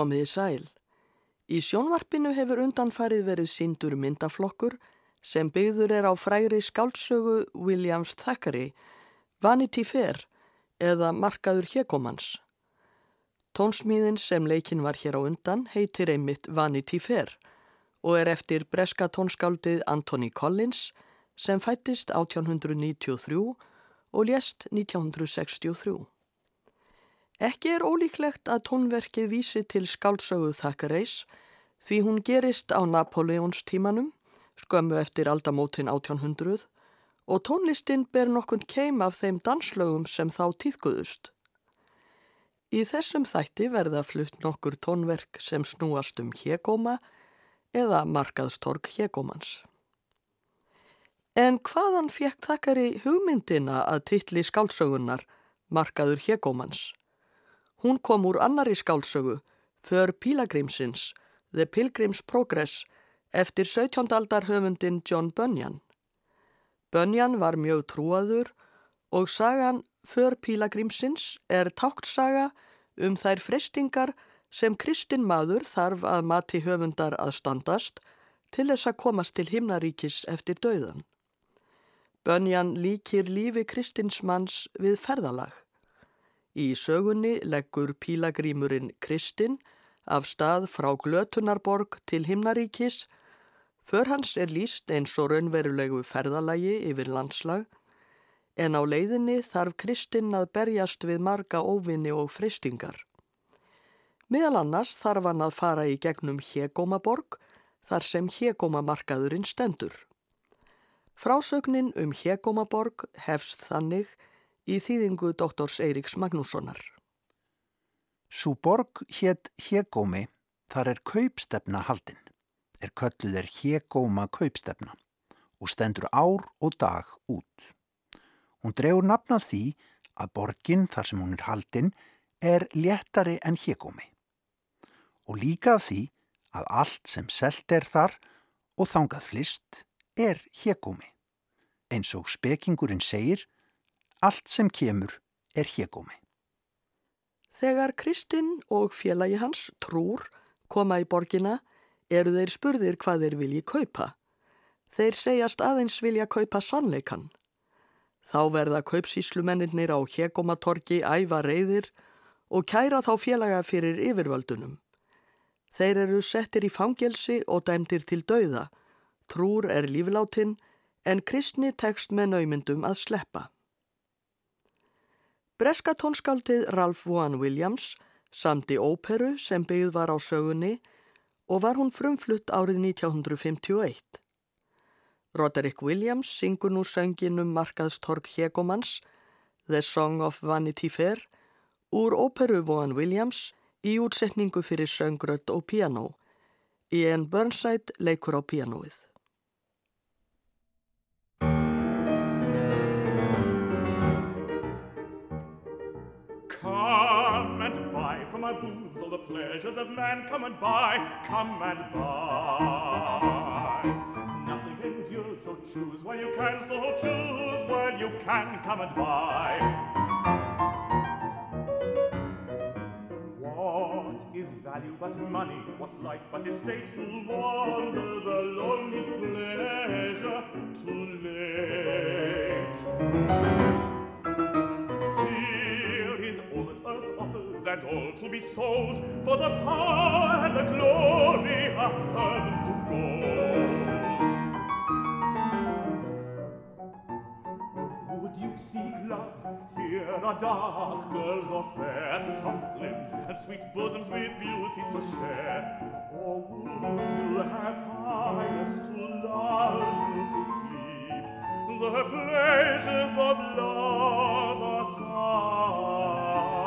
Komiði sæl. Í sjónvarpinu hefur undanfarið verið sindur myndaflokkur sem byggður er á fræri skáldsögu Williams Thackeray, Vanity Fair eða Markaður Hjekomans. Tónsmíðin sem leikin var hér á undan heitir einmitt Vanity Fair og er eftir breska tónskáldið Anthony Collins sem fættist 1893 og lést 1963. Ekki er ólíklegt að tónverkið vísi til skálsöguð þakkareis því hún gerist á Napoleons tímanum, skömmu eftir aldamótin 1800 og tónlistinn ber nokkun keim af þeim danslögum sem þá týðkuðust. Í þessum þætti verða flutt nokkur tónverk sem snúast um hégóma eða markaðstorg hégómans. En hvaðan fekk þakkari hugmyndina að titli skálsögunar markaður hégómans? Hún kom úr annari skálsögu, För Pílagrímsins, The Pilgrim's Progress, eftir 17. aldar höfundin John Bunyan. Bunyan var mjög trúaður og sagan För Pílagrímsins er táktsaga um þær frestingar sem kristin maður þarf að mati höfundar að standast til þess að komast til himnaríkis eftir dauðan. Bunyan líkir lífi kristins manns við ferðalag. Í sögunni leggur pílagrímurinn Kristinn af stað frá Glötunarborg til Himnaríkis. För hans er líst eins og raunverulegu ferðalagi yfir landslag en á leiðinni þarf Kristinn að berjast við marga óvinni og fristingar. Meðal annars þarf hann að fara í gegnum Hegómaborg þar sem hegómamarkaðurinn stendur. Frásögnin um hegómaborg hefst þannig í þýðingu doktors Eiríks Magnússonar. Sú borg hétt hegómi þar er kaupstefna haldinn, er kölluð er hegóma kaupstefna og stendur ár og dag út. Hún drefur nafnað því að borgin þar sem hún er haldinn er léttari en hegómi og líka af því að allt sem selt er þar og þangað flist er hegómi. Eins og spekingurinn segir, allt sem kemur er hegómi. Þegar Kristinn og félagi hans, Trúr, koma í borgina, eru þeir spurðir hvað þeir vilji kaupa. Þeir segjast aðeins vilja kaupa sannleikan. Þá verða kaupsíslumennir á hegómatorki æfa reyðir og kæra þá félaga fyrir yfirvöldunum. Þeir eru settir í fangelsi og dæmdir til dauða. Trúr er lífláttinn en kristni tekst með naumyndum að sleppa. Breska tónskaldið Ralph Vaughan Williams samti óperu sem byggð var á sögunni og var hún frumflutt árið 1951. Roderick Williams syngur nú sönginum markaðstork Hegomans, The Song of Vanity Fair, úr óperu Vaughan Williams í útsetningu fyrir söngrödd og piano. Ian Burnside leikur á pianoið. Come and buy from our booths all the pleasures of man. Come and buy, come and buy. Nothing endures, so choose while you can, so choose while you can. Come and buy. What is value but money? What's life but estate? Who wanders alone is pleasure too late. earth offers and all to be sold for the power and the glory are servants to God. Would you seek love? Here are dark girls of fair, soft limbs and sweet bosoms with beauty to share. Or would you have highness to lull you to sleep? The pleasures of love are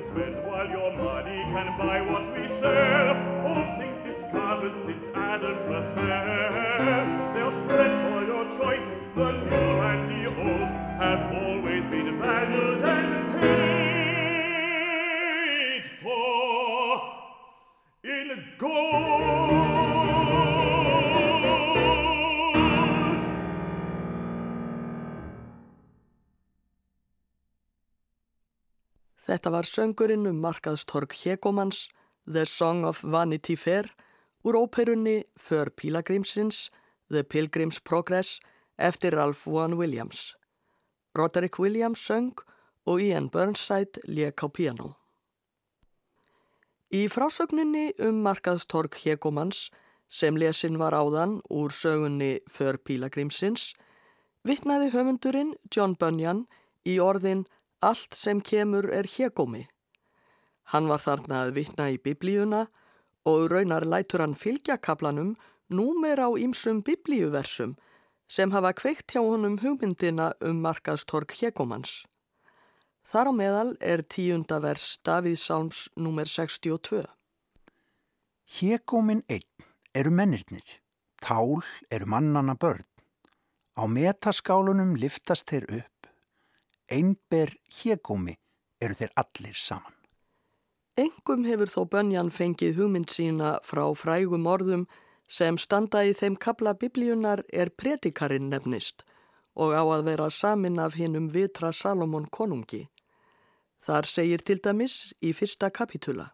can spend while your money can buy what we sell. All things discovered since Adam first fell. They'll spread for your choice, the new and the old have always been valued and paid for in gold. Þetta var söngurinn um markaðstork Hegomans, The Song of Vanity Fair, úr óperunni För Pílagrímsins, The Pilgrim's Progress, eftir Ralph Vaughan Williams. Roderick Williams söng og Ian Burnside lék á piano. Í frásögninni um markaðstork Hegomans, sem lesin var áðan úr sögunni För Pílagrímsins, vittnaði höfundurinn John Bunyan í orðin Allt sem kemur er Hegomi. Hann var þarna að vittna í biblíuna og raunar lætur hann fylgja kaplanum númer á ýmsum biblíuversum sem hafa kveikt hjá honum hugmyndina um markaðstork Hegomans. Þar á meðal er tíunda vers Davíð Sáms númer 62. Hegómin einn eru mennirnir, tál eru mannana börn. Á metaskálunum liftast þeir upp, einber hegómi eru þeir allir saman. Engum hefur þó Bönjan fengið hugmynd sína frá frægum orðum sem standa í þeim kabla biblíunar er predikarinn nefnist og á að vera samin af hinnum vitra Salomon konungi. Þar segir til dæmis í fyrsta kapitula.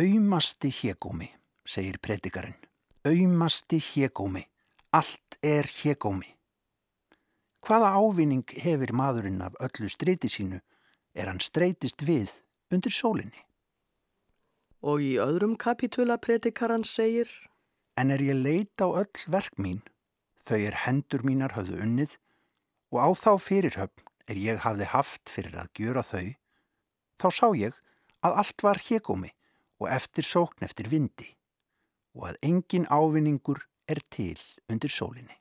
Auðmasti hegómi, segir predikarinn. Auðmasti hegómi, Allt er hégómi. Hvaða ávinning hefur maðurinn af öllu streyti sínu er hann streytist við undir sólinni? Og í öðrum kapitula predikaran segir En er ég leit á öll verk mín, þau er hendur mínar höfðu unnið og á þá fyrirhöfn er ég hafði haft fyrir að gjöra þau, þá sá ég að allt var hégómi og eftir sókn eftir vindi og að engin ávinningur er til undir sólinni.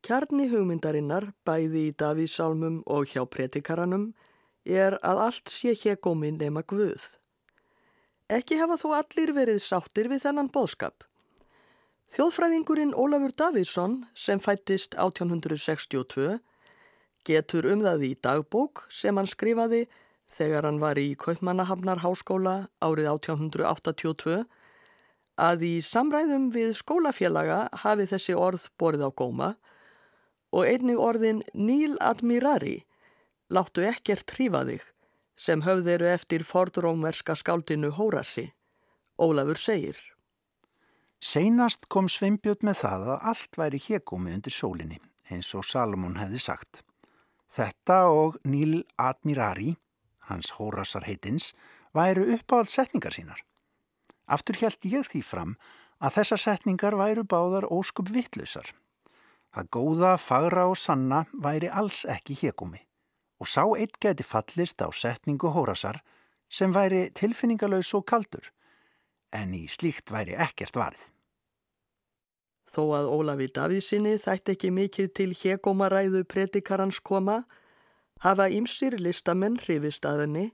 Kjarni hugmyndarinnar, bæði í Davíðsálmum og hjá predikaranum, er að allt sé hégómi nema Guð. Ekki hafa þó allir verið sáttir við þennan bóðskap. Þjóðfræðingurinn Ólafur Davíðsson, sem fættist 1862, getur um það í dagbók sem hann skrifaði þegar hann var í Kaupmannahafnar háskóla árið 1882 að í samræðum við skólafélaga hafi þessi orð borið á góma og einnig orðin Níl Admirari láttu ekkert hrífa þig sem höfðeiru eftir fordrómverska skáldinu Hórasi. Ólafur segir. Seinast kom Sveinbjörn með það að allt væri hégómi undir sólinni, eins og Salomón hefði sagt. Þetta og Níl Admirari, hans Hórasar heitins, væru uppáhald setningar sínar. Aftur held ég því fram að þessar setningar væru báðar óskup vittlausar. Það góða, fagra og sanna væri alls ekki hégómi og sá eitt geti fallist á setningu Hórasar sem væri tilfinningalös og kaldur en í slíkt væri ekkert varð. Þó að Ólafi Davíðsinni þætti ekki mikið til hegómaræðu predikarans koma, hafa ýmsir listamenn hrifist að henni,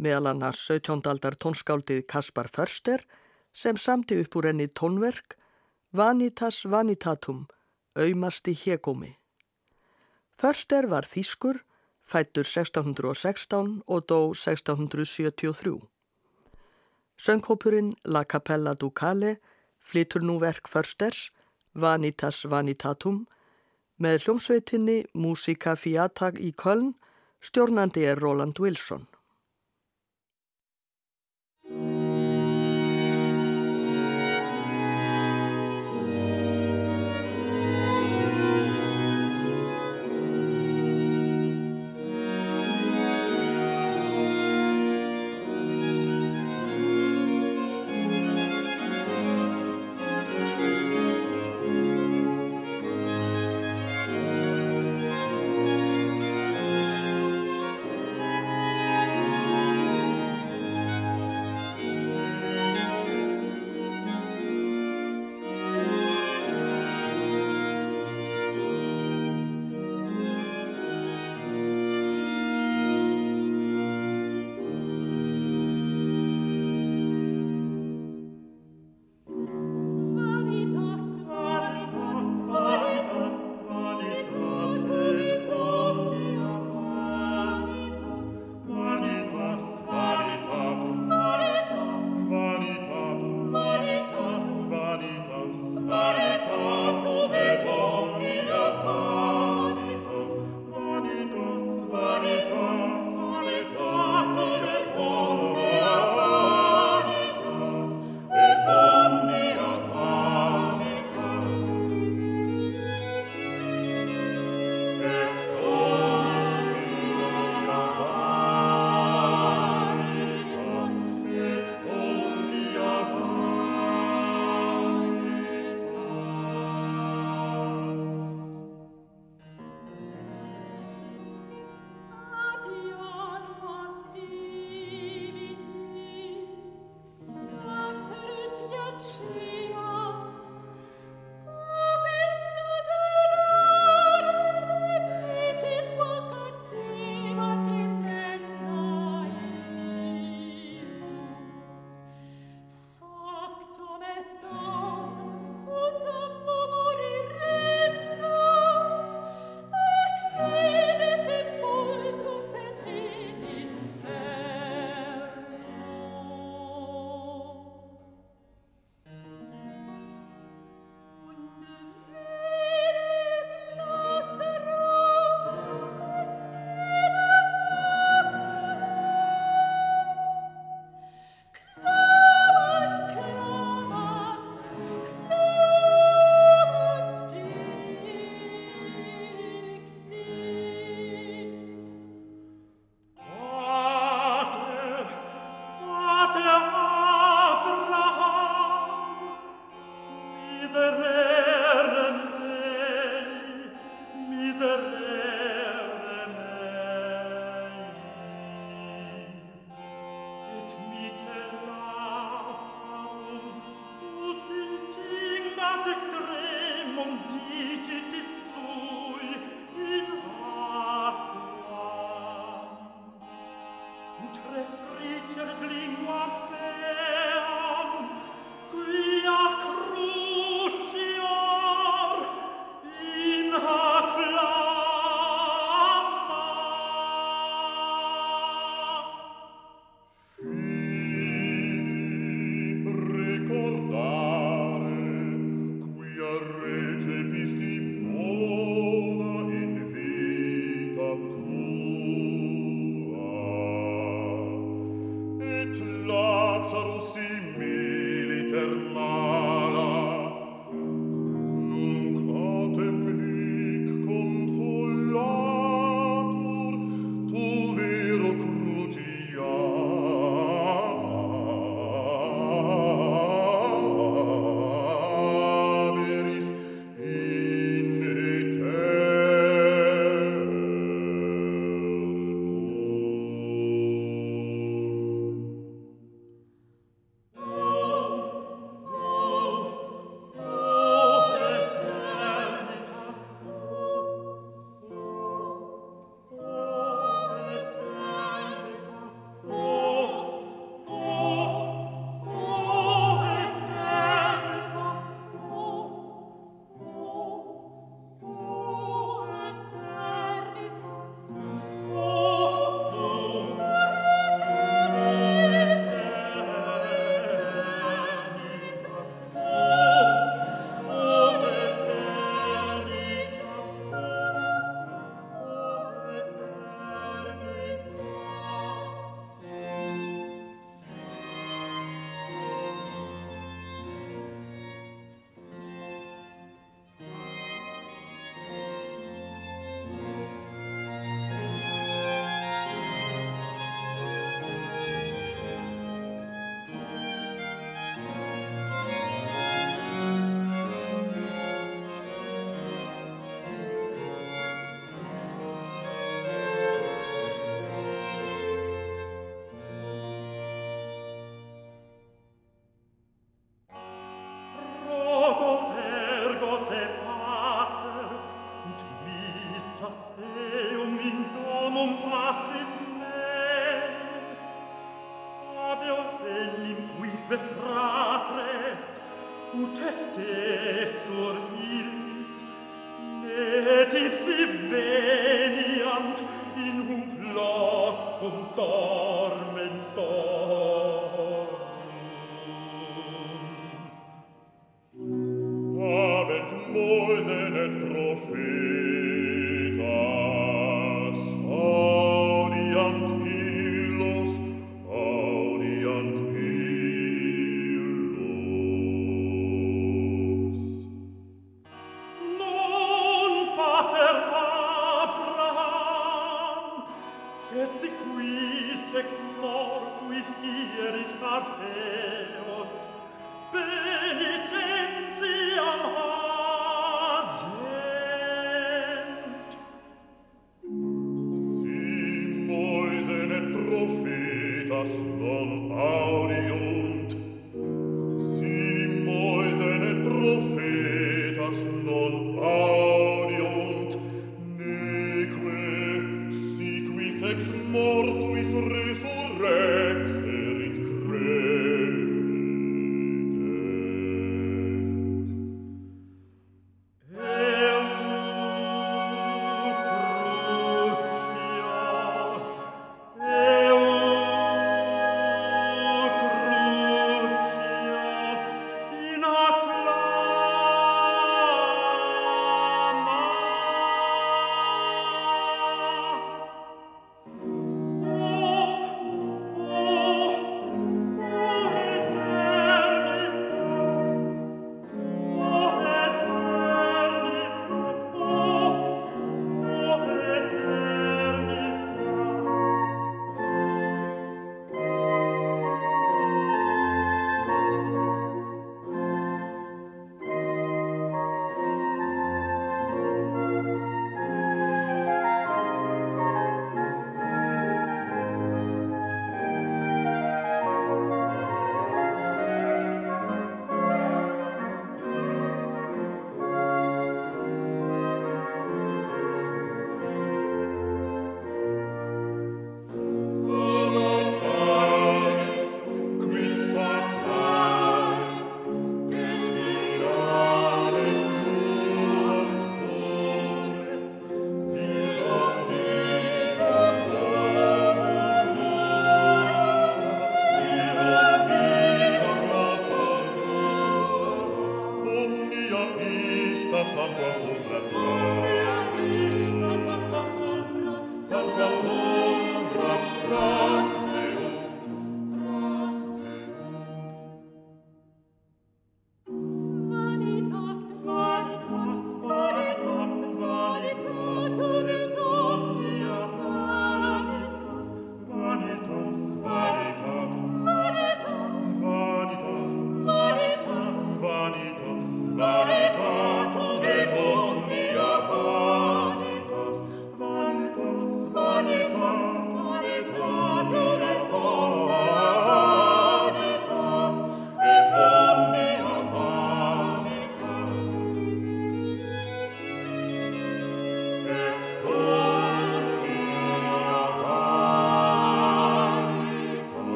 meðal annars 17. aldar tónskáldið Kaspar Förster sem samti upp úr henni tónverk Vanitas Vanitatum, auðmasti hegómi. Förster var þýskur, fættur 1616 og dó 1673. Sönghópurinn La Capella Ducale flytur nú verk Försters, Vanitas Vanitatum, með hljómsveitinni Musica Fiatag í Köln, stjórnandi er Roland Wilson.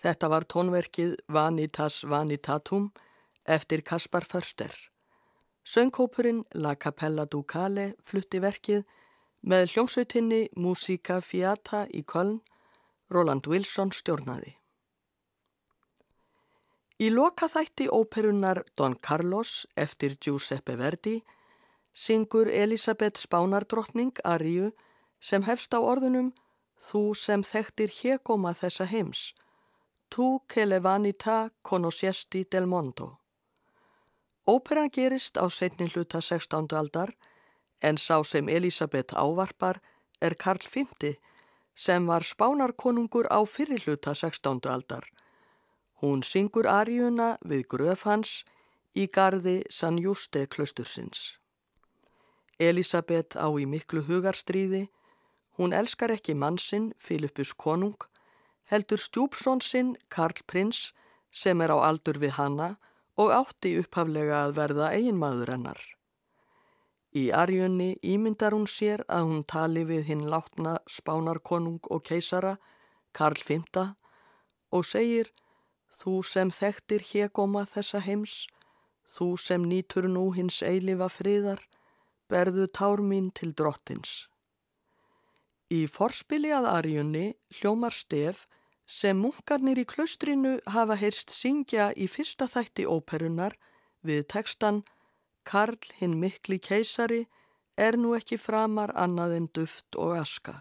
Þetta var tónverkið Vanitas Vanitatum eftir Kaspar Förster. Söngkópurinn La Capella Ducale flutti verkið með hljómsveitinni Musica Fiata í Köln, Roland Wilson stjórnaði. Í loka þætti óperunar Don Carlos eftir Giuseppe Verdi syngur Elisabeth Spánardrottning Ariu sem hefst á orðunum Þú sem þekktir hegóma þessa heims, Tu che le vanità conoscesti del mondo. Óperan gerist á setni hluta 16. aldar en sá sem Elisabeth ávarpar er Karl V sem var spánarkonungur á fyrri hluta 16. aldar. Hún syngur Ariuna við gröf hans í gardi San Juste klustursins. Elisabeth á í miklu hugarstríði, hún elskar ekki mannsinn Filippus konung, heldur stjúpsón sinn Karl prins sem er á aldur við hanna og átti upphaflega að verða eiginmaður hennar. Í arjunni ímyndar hún sér að hún tali við hinn látna spánarkonung og keisara, Karl V, og segir Þú sem þekktir hegóma þessa heims, þú sem nýtur nú hins eilifa friðar, berðu tár mín til drottins. Í forspili að arjunni hljómar stef sem munkarnir í klaustrinu hafa heyrst syngja í fyrsta þætti óperunar við tekstan Karl hinn mikli keisari er nú ekki framar annað en duft og aska.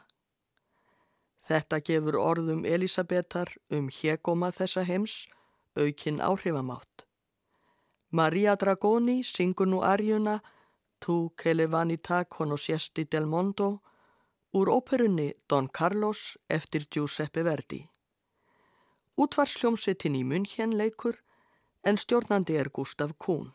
Þetta gefur orðum Elisabetar um hegóma þessa heims aukinn áhrifamátt. Maria Dragoni syngur nú arjuna Tu che le vanità conoscesti del mondo úr óperunni Don Carlos eftir Giuseppe Verdi. Útvarsljómsettin í munn hérn leikur en stjórnandi er Gustaf Kuhn.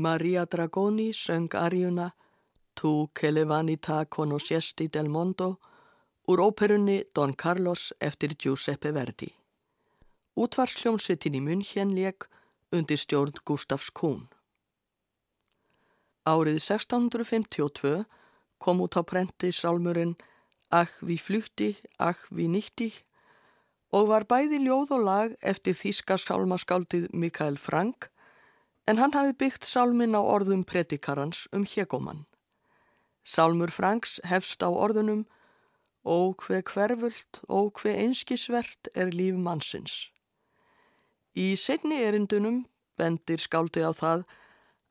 Maria Dragoni söng arjuna Tu Celevanita conoscesti del mondo úr óperunni Don Carlos eftir Giuseppe Verdi. Útvarsljómsveitin í München leik undir stjórn Gustafs Kuhn. Árið 1652 kom út á prenti sálmurinn Ach vi flykti, ach vi nýtti og var bæði ljóð og lag eftir þýska sálmaskáldið Mikael Frank en hann hafi byggt sálmin á orðum predikarans um Hjegomann. Sálmur Franks hefst á orðunum Ó hver hverfult, ó hver einskisvert er líf mannsins. Í setni erindunum bendir skáldi á það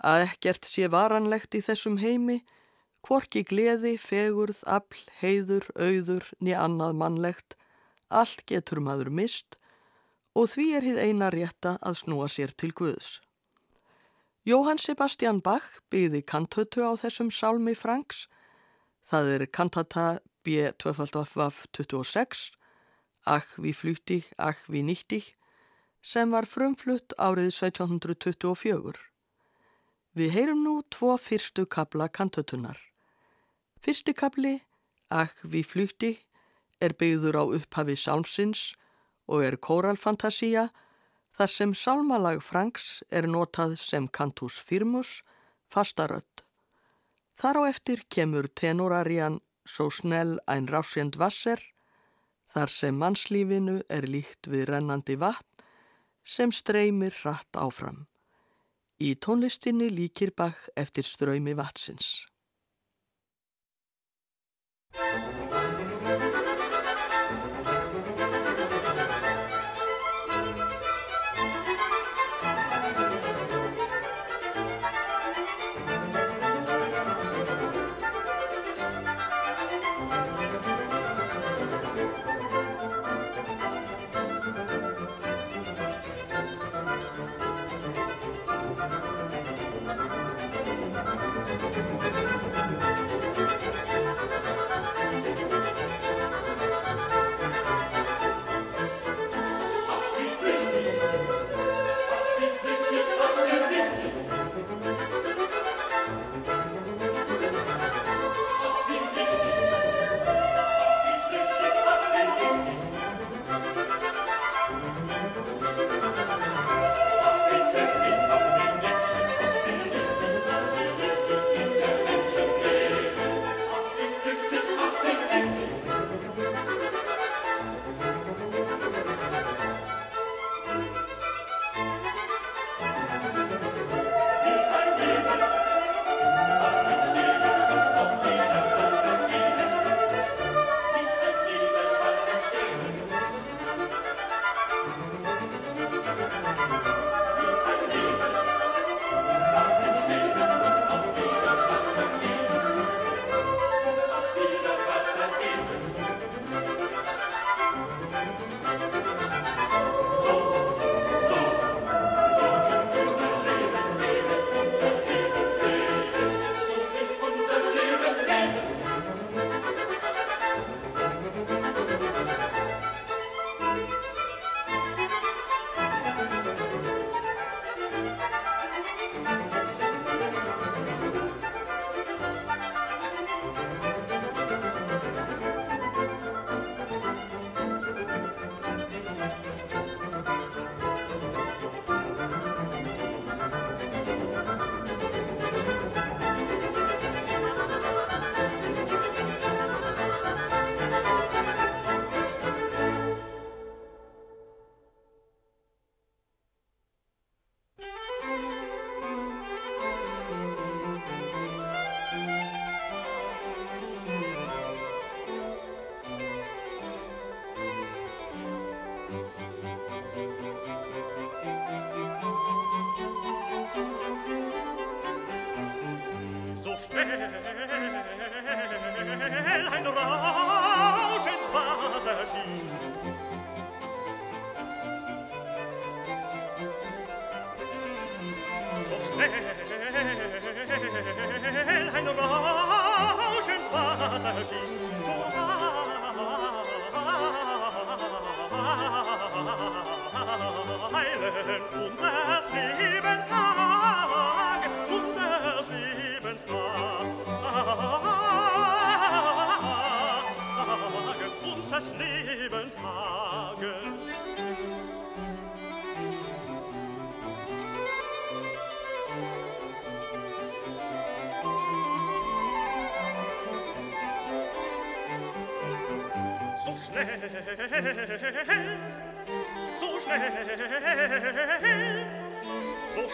að ekkert sé varanlegt í þessum heimi, hvorki gleði, fegurð, afl, heiður, auður, niður annað mannlegt, allt getur maður mist og því er hið eina rétta að snúa sér til Guðs. Jóhann Sebastian Bach byggði kantötu á þessum sálmi Franks. Það er kantata B226, Ach vi flutti, ach vi nýtti, sem var frumflutt árið 1724. Við heyrum nú tvo fyrstu kabla kantötunar. Fyrsti kabli, Ach vi flutti, er byggður á upphafi sálmsins og er kóralfantasía þar sem salmalag Franks er notað sem cantus firmus, fastarödd. Þar á eftir kemur tenorarían Svo snell ein rásjend vasser, þar sem mannslífinu er líkt við rennandi vatn sem streymir hratt áfram. Í tónlistinni líkir bakk eftir ströymi vatsins.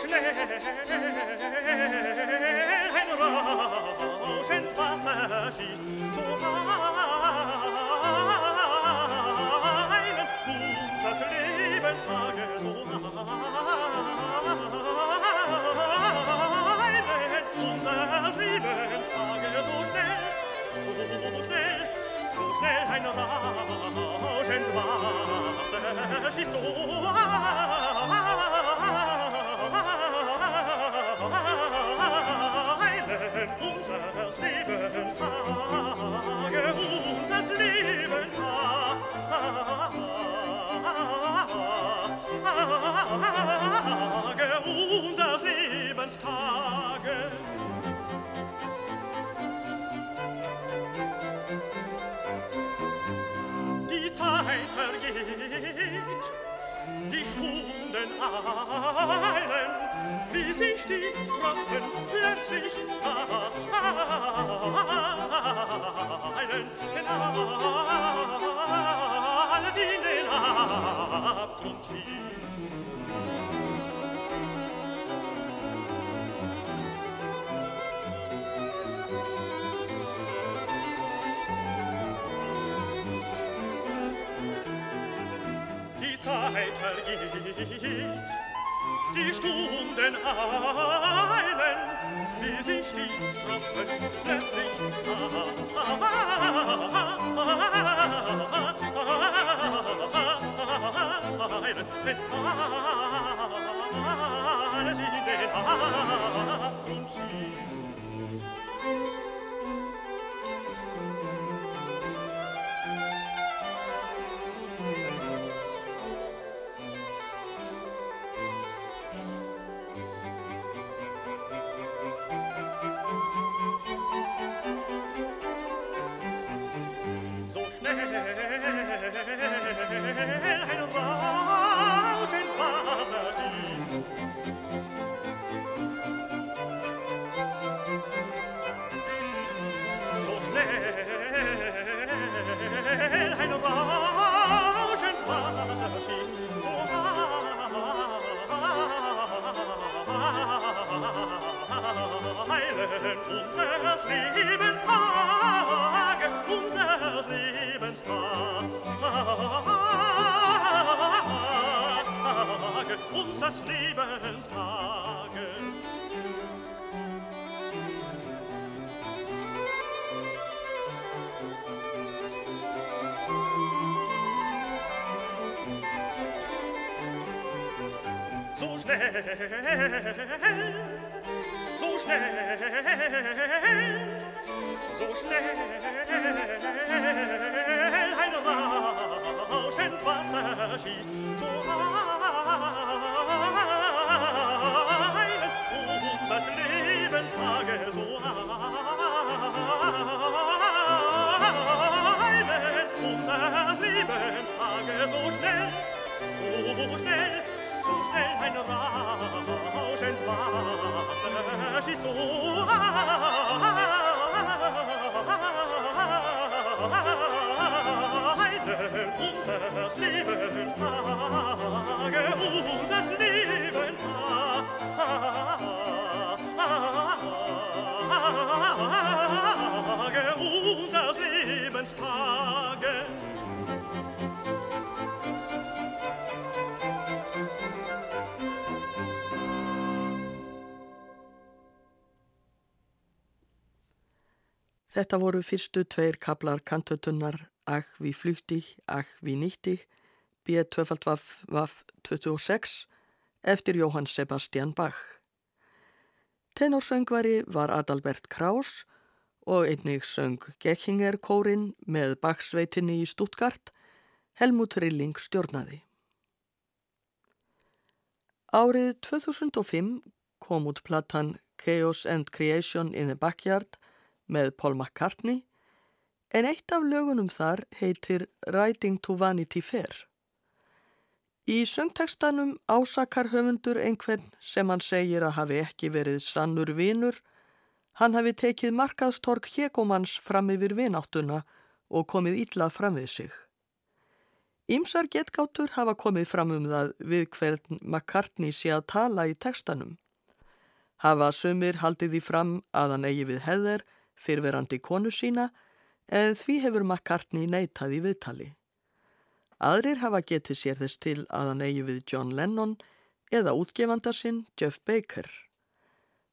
schnell ein rauschend Wasser schießt zu meinem unseres Lebenstage so meinen unseres Lebenstage so schnell so schnell so schnell ein rauschend Wasser schießt so Tropfen plötzlich fallen, denn alles in den Abgrund schießt. Die Zeit vergeht, die Stunden 啊！明天。schnell, so schnell, so schnell, ein rauschend Wasser schießt so ein, unseres Lebenstage so ein, unseres Lebenstage so schnell, so schnell, ein rauschend Wasser schießt zu. Einen unseres Lebenstage, unseres Lebenstage. Þetta voru fyrstu tveir kablar kantötunnar Ach við flykti, Ach við nýtti, B226 eftir Jóhann Sebastian Bach. Tenorsöngvari var Adalbert Kraus og einnig söng Gekkinger kórin með Bachsveitinni í Stuttgart, Helmut Rilling stjórnaði. Árið 2005 kom út platan Chaos and Creation in the Backyard með Paul McCartney en eitt af lögunum þar heitir Riding to Vanity Fair. Í söngtekstanum ásakar höfundur einhvern sem hann segir að hafi ekki verið sannur vinur, hann hafi tekið markaðstork hjekomanns fram yfir vináttuna og komið íllað fram við sig. Ímsar getgáttur hafa komið fram um það við hvern McCartney sé að tala í tekstanum. Hafa sömur haldið því fram að hann eigi við heðer fyrverandi konu sína en því hefur McCartney neytað í viðtali. Aðrir hafa getið sér þess til að hann eigi við John Lennon eða útgefanda sinn Jeff Baker.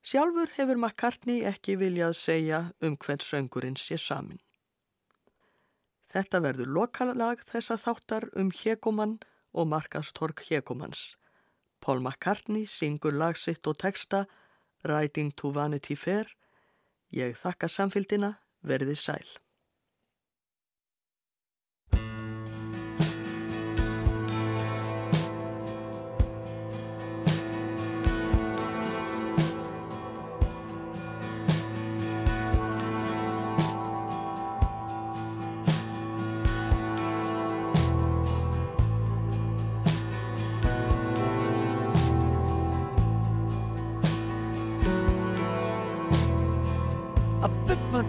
Sjálfur hefur McCartney ekki viljað segja um hvern söngurinn sé samin. Þetta verður lokalag þessa þáttar um Hjekomann og markastork Hjekomans. Paul McCartney syngur lagsitt og texta Riding to Vanity Fair. Ég þakka samfélgina, verði sæl.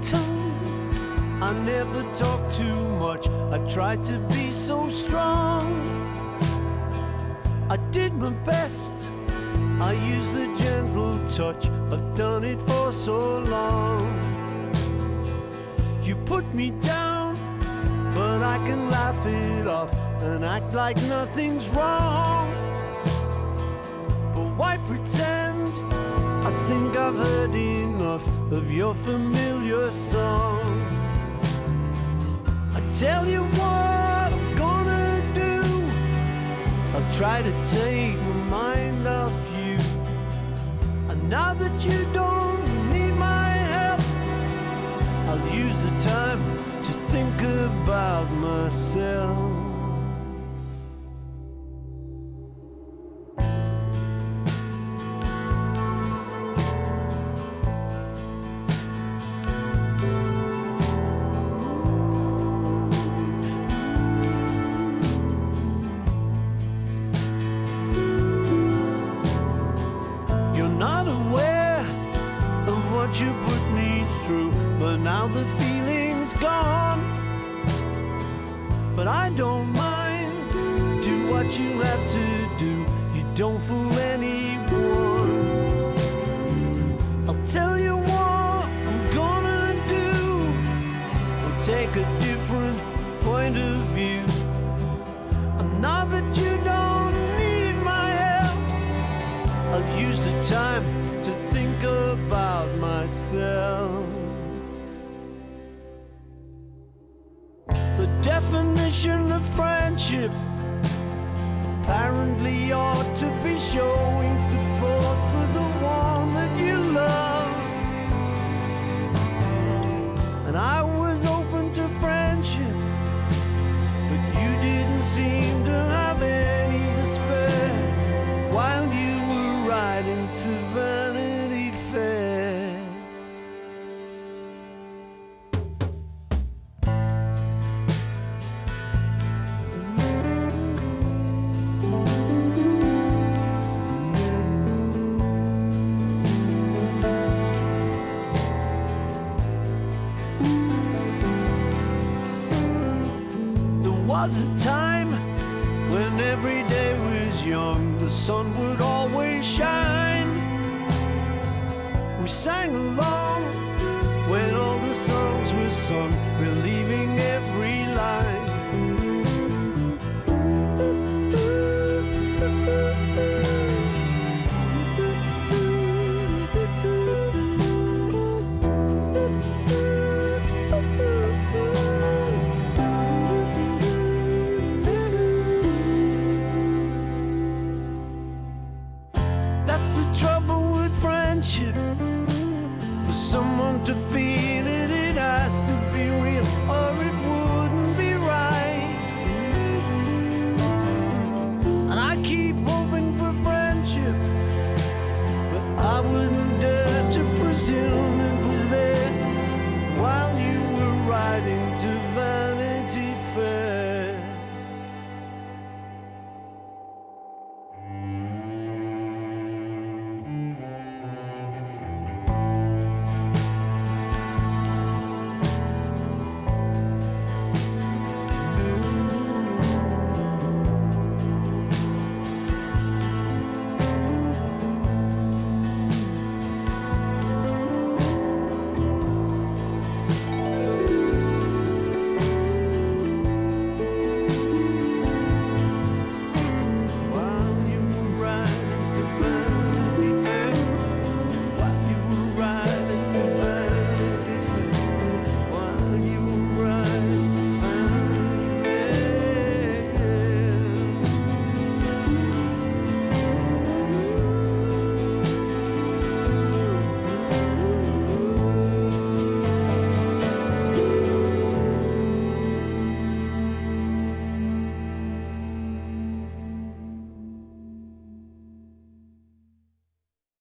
Tongue. I never talk too much. I tried to be so strong. I did my best. I used the gentle touch. I've done it for so long. You put me down, but I can laugh it off and act like nothing's wrong. I've heard enough of your familiar song. I tell you what I'm gonna do. I'll try to take my mind off you. And now that you don't need my help, I'll use the time to think about myself. take a different point of view. And now that you don't need my help, I'll use the time to think about myself. The definition of friendship apparently ought to be showing support for the one that you love. And I